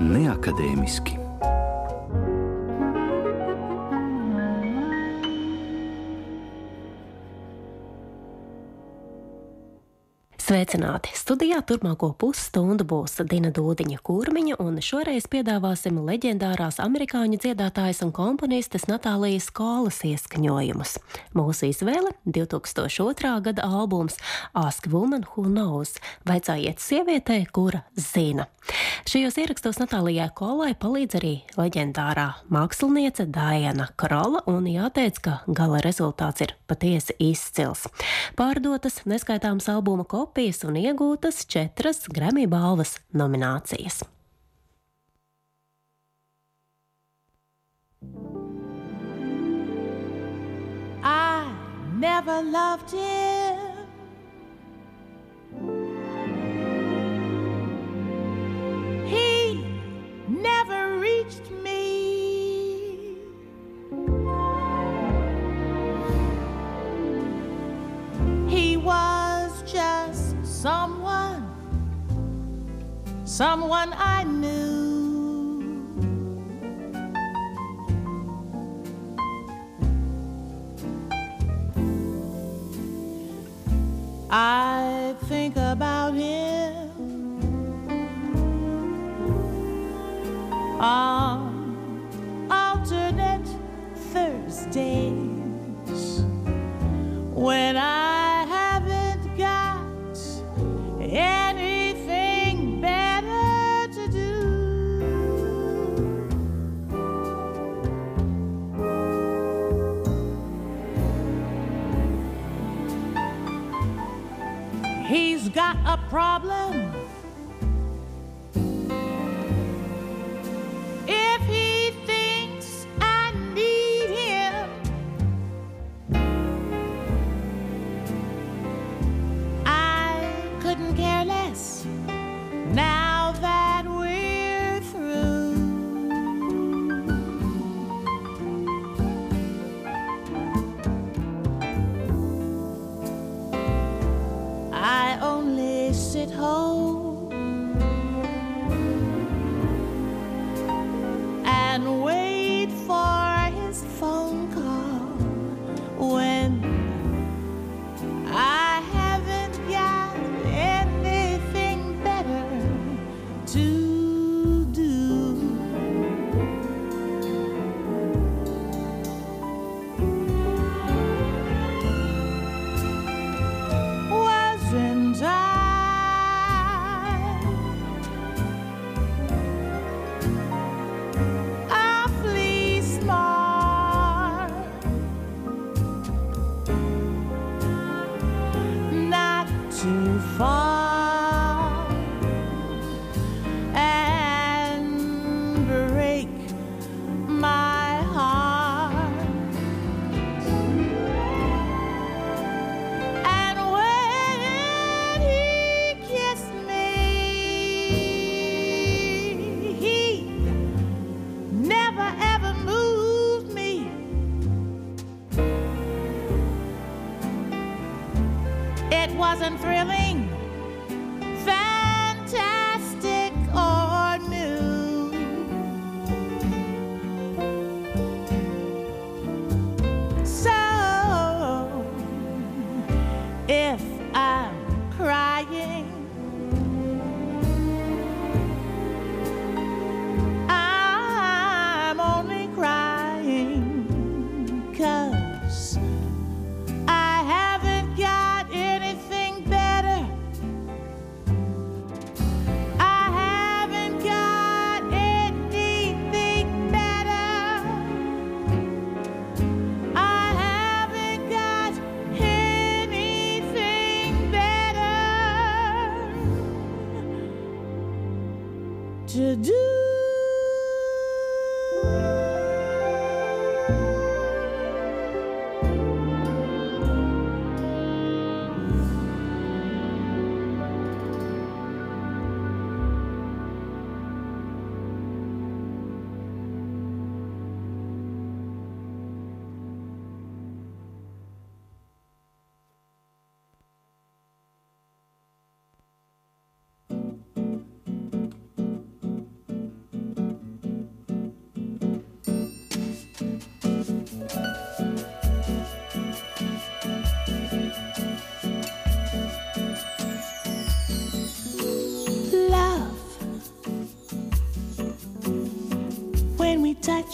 neakadēmiski. Sveicināti! Studijā turpmāko pusstundu būs Dina Dūdiņa kurmiņa, un šoreiz piedāvāsim leģendārās amerikāņu dziedātājas un komponistes Natālijas Kolas ieskaņojumus. Mūsu izvēle - 2002. gada albums Ask Woman Who Knows - Vaicājiet sievietē, kura zina. Šajos ierakstos Natālijai Kolai palīdz arī leģendārā māksliniece Daiana Krola, un jāteic, ka gala rezultāts ir patiesi izcils. Pārdotas neskaitāmas albuma kopijas kopijas un iegūtas četras Grammy balvas nominācijas. I never loved him. Someone I knew. Got a problem.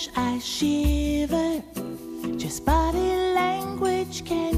touch, I shiver. Just body language can.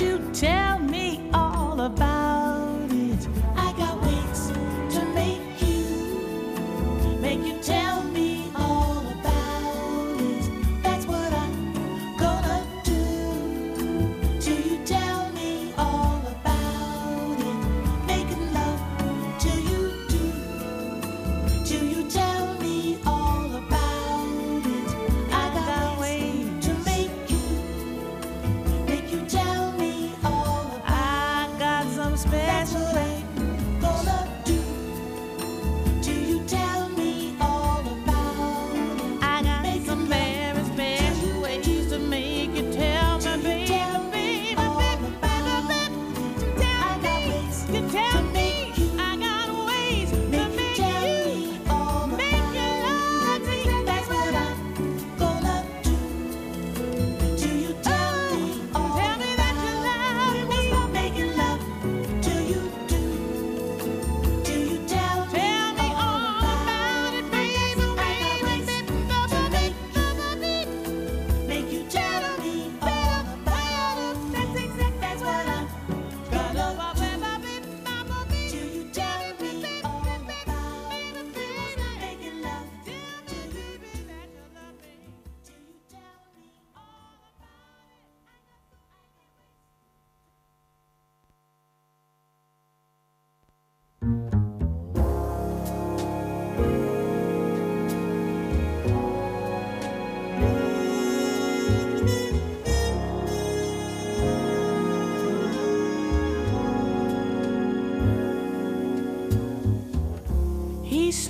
you tell?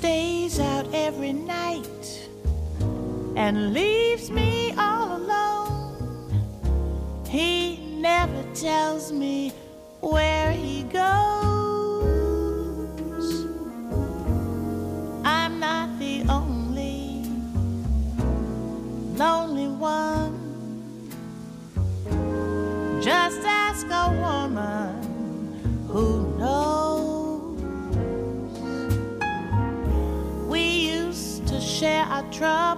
stays out every night and leaves me all alone. He never tells me try.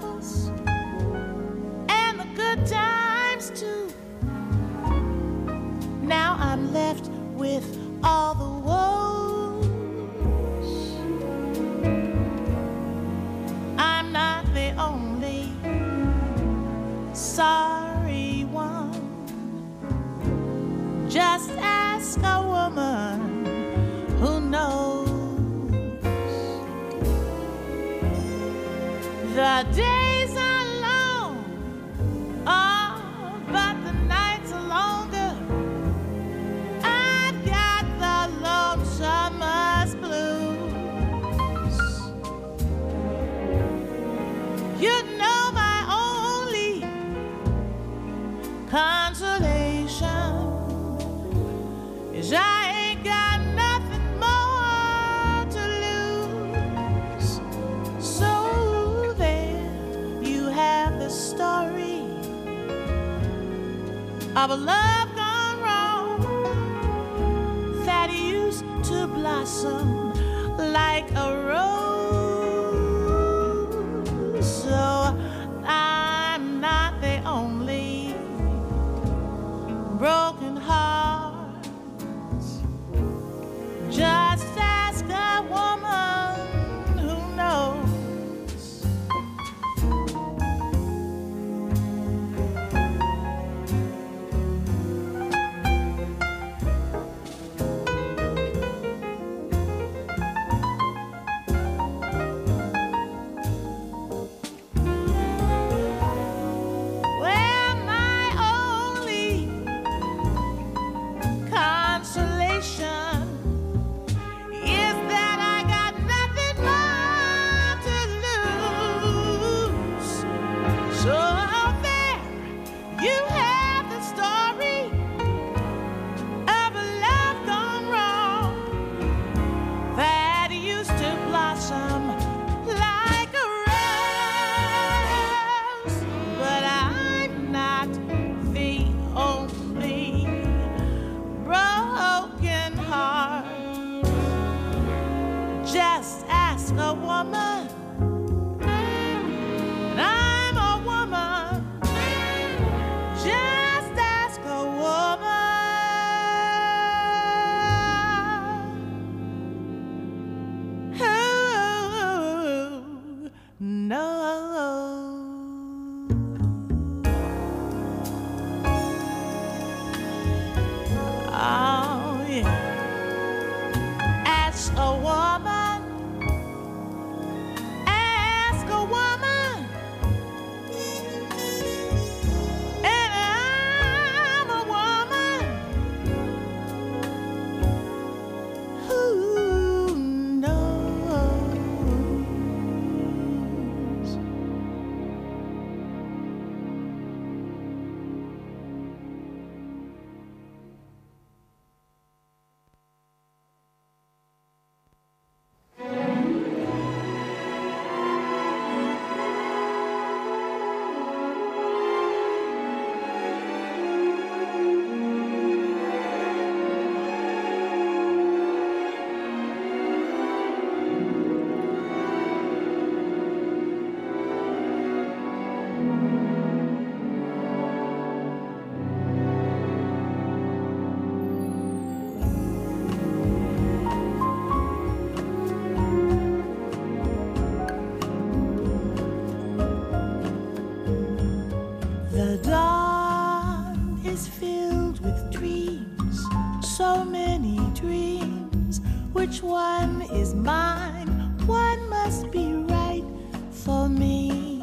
Dawn is filled with dreams, so many dreams. Which one is mine? One must be right for me.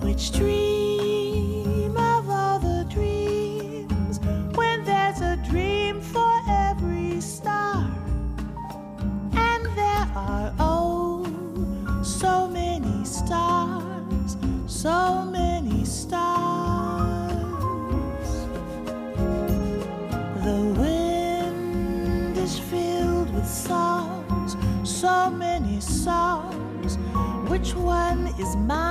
Which dream? is my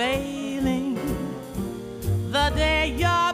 You'll find I live.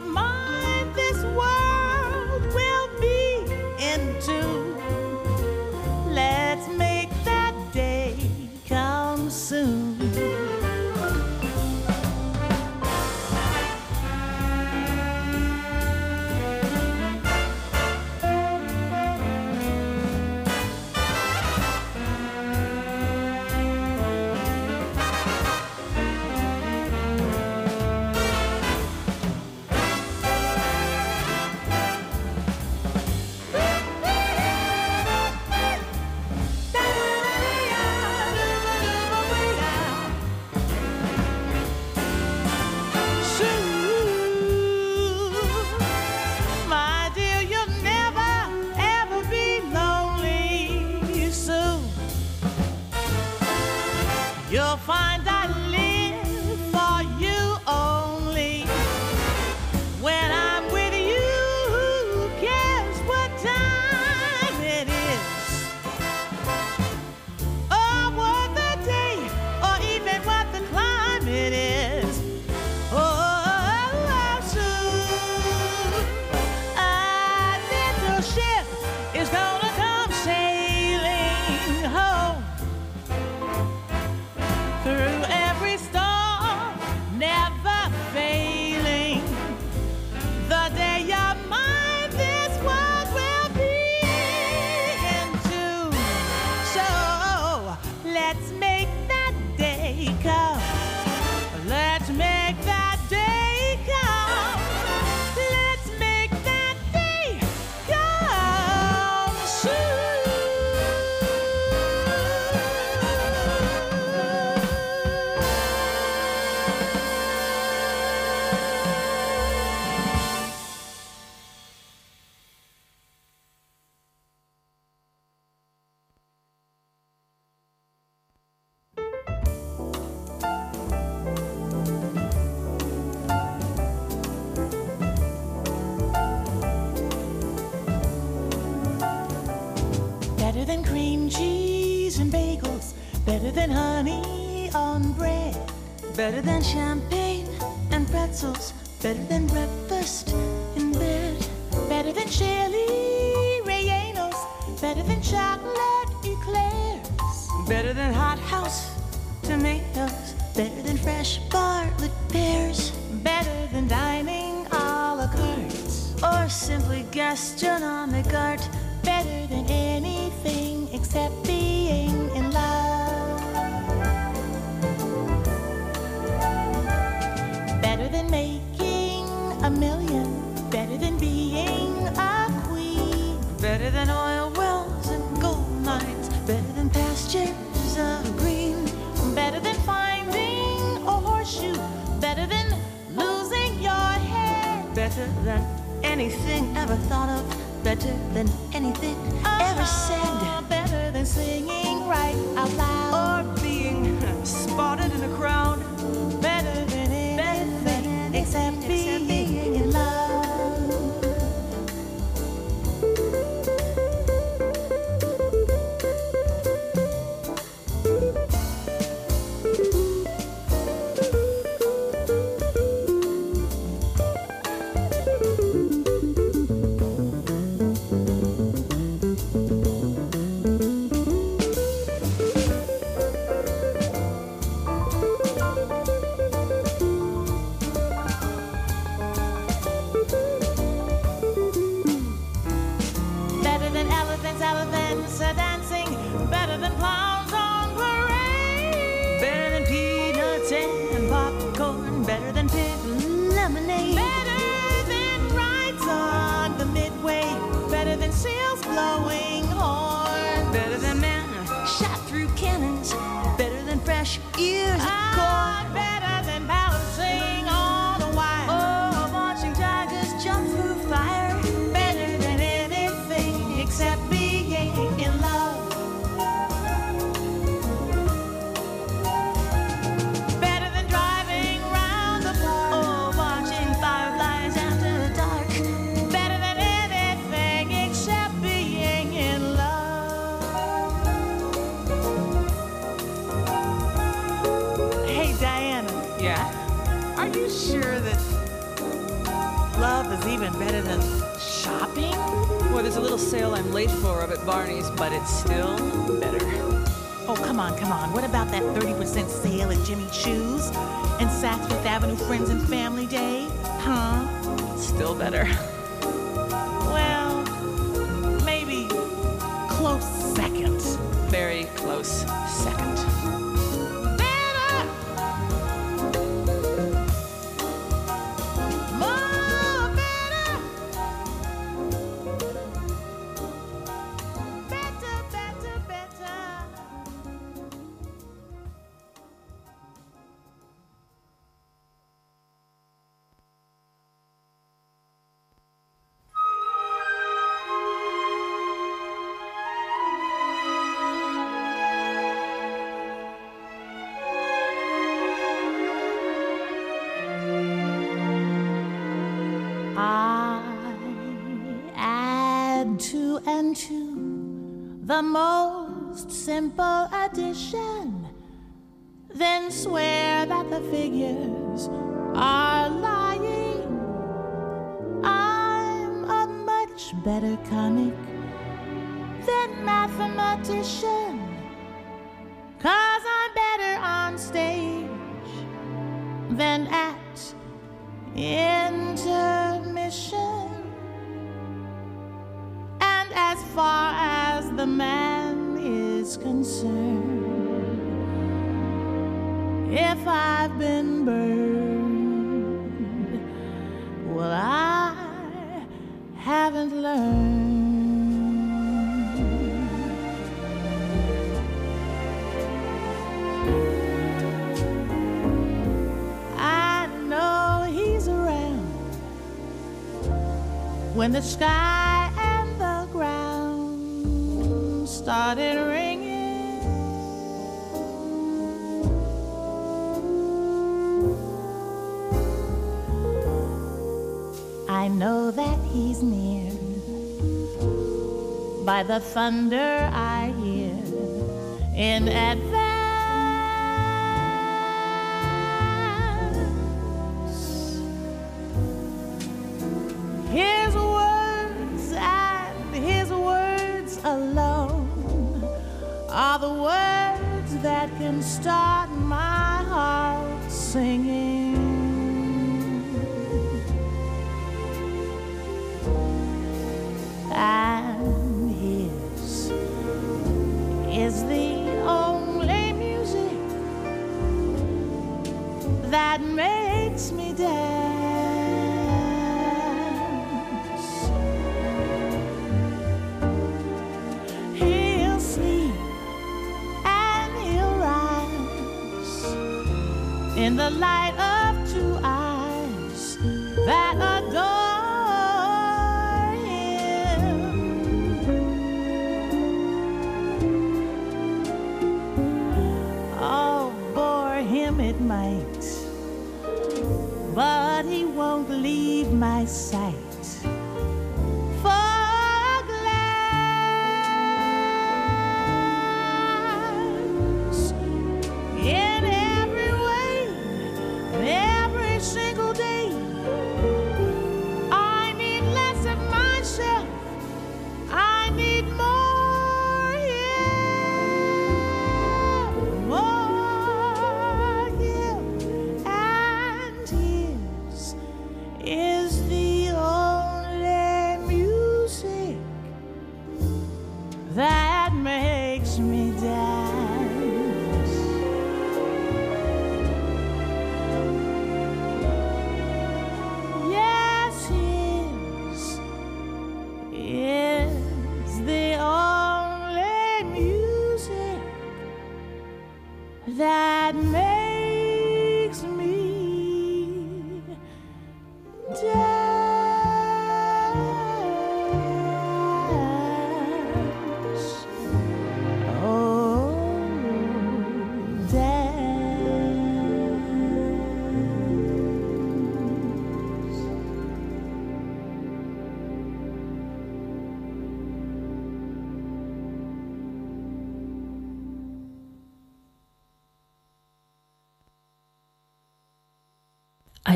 Chocolate eclairs. Better than hothouse tomatoes. Better than fresh Bartlett pears. Better than dining a la carte. Or simply gastronomic art. Better than anything except being in love. Better than making a million. Better than being a queen. Better than oil than of green. Better than finding a horseshoe. Better than losing your head. Better than anything ever thought of. Better than anything ever said. Oh, better than singing right out loud. Or being spotted in a crowd. 30% sale at Jimmy Choo's and Saks Fifth Avenue Friends and Family Day? Huh? Still better. the most simple addition, then swear that the figures are lying. I'm a much better comic than mathematician, cause I'm better on stage than at intermission. And as far as the man is concerned, if I've been burned. Well, I haven't learned. I know he's around when the sky started ringing. I know that he's near by the thunder I hear in advance. His the words that can start my heart singing. and his is the only music that makes me dance. The light of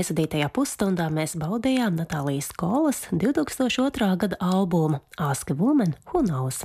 Aizvadītajā pusstundā mēs baudījām Natālijas Kolas 2002. gada albumu Ask a Woman Who Knows.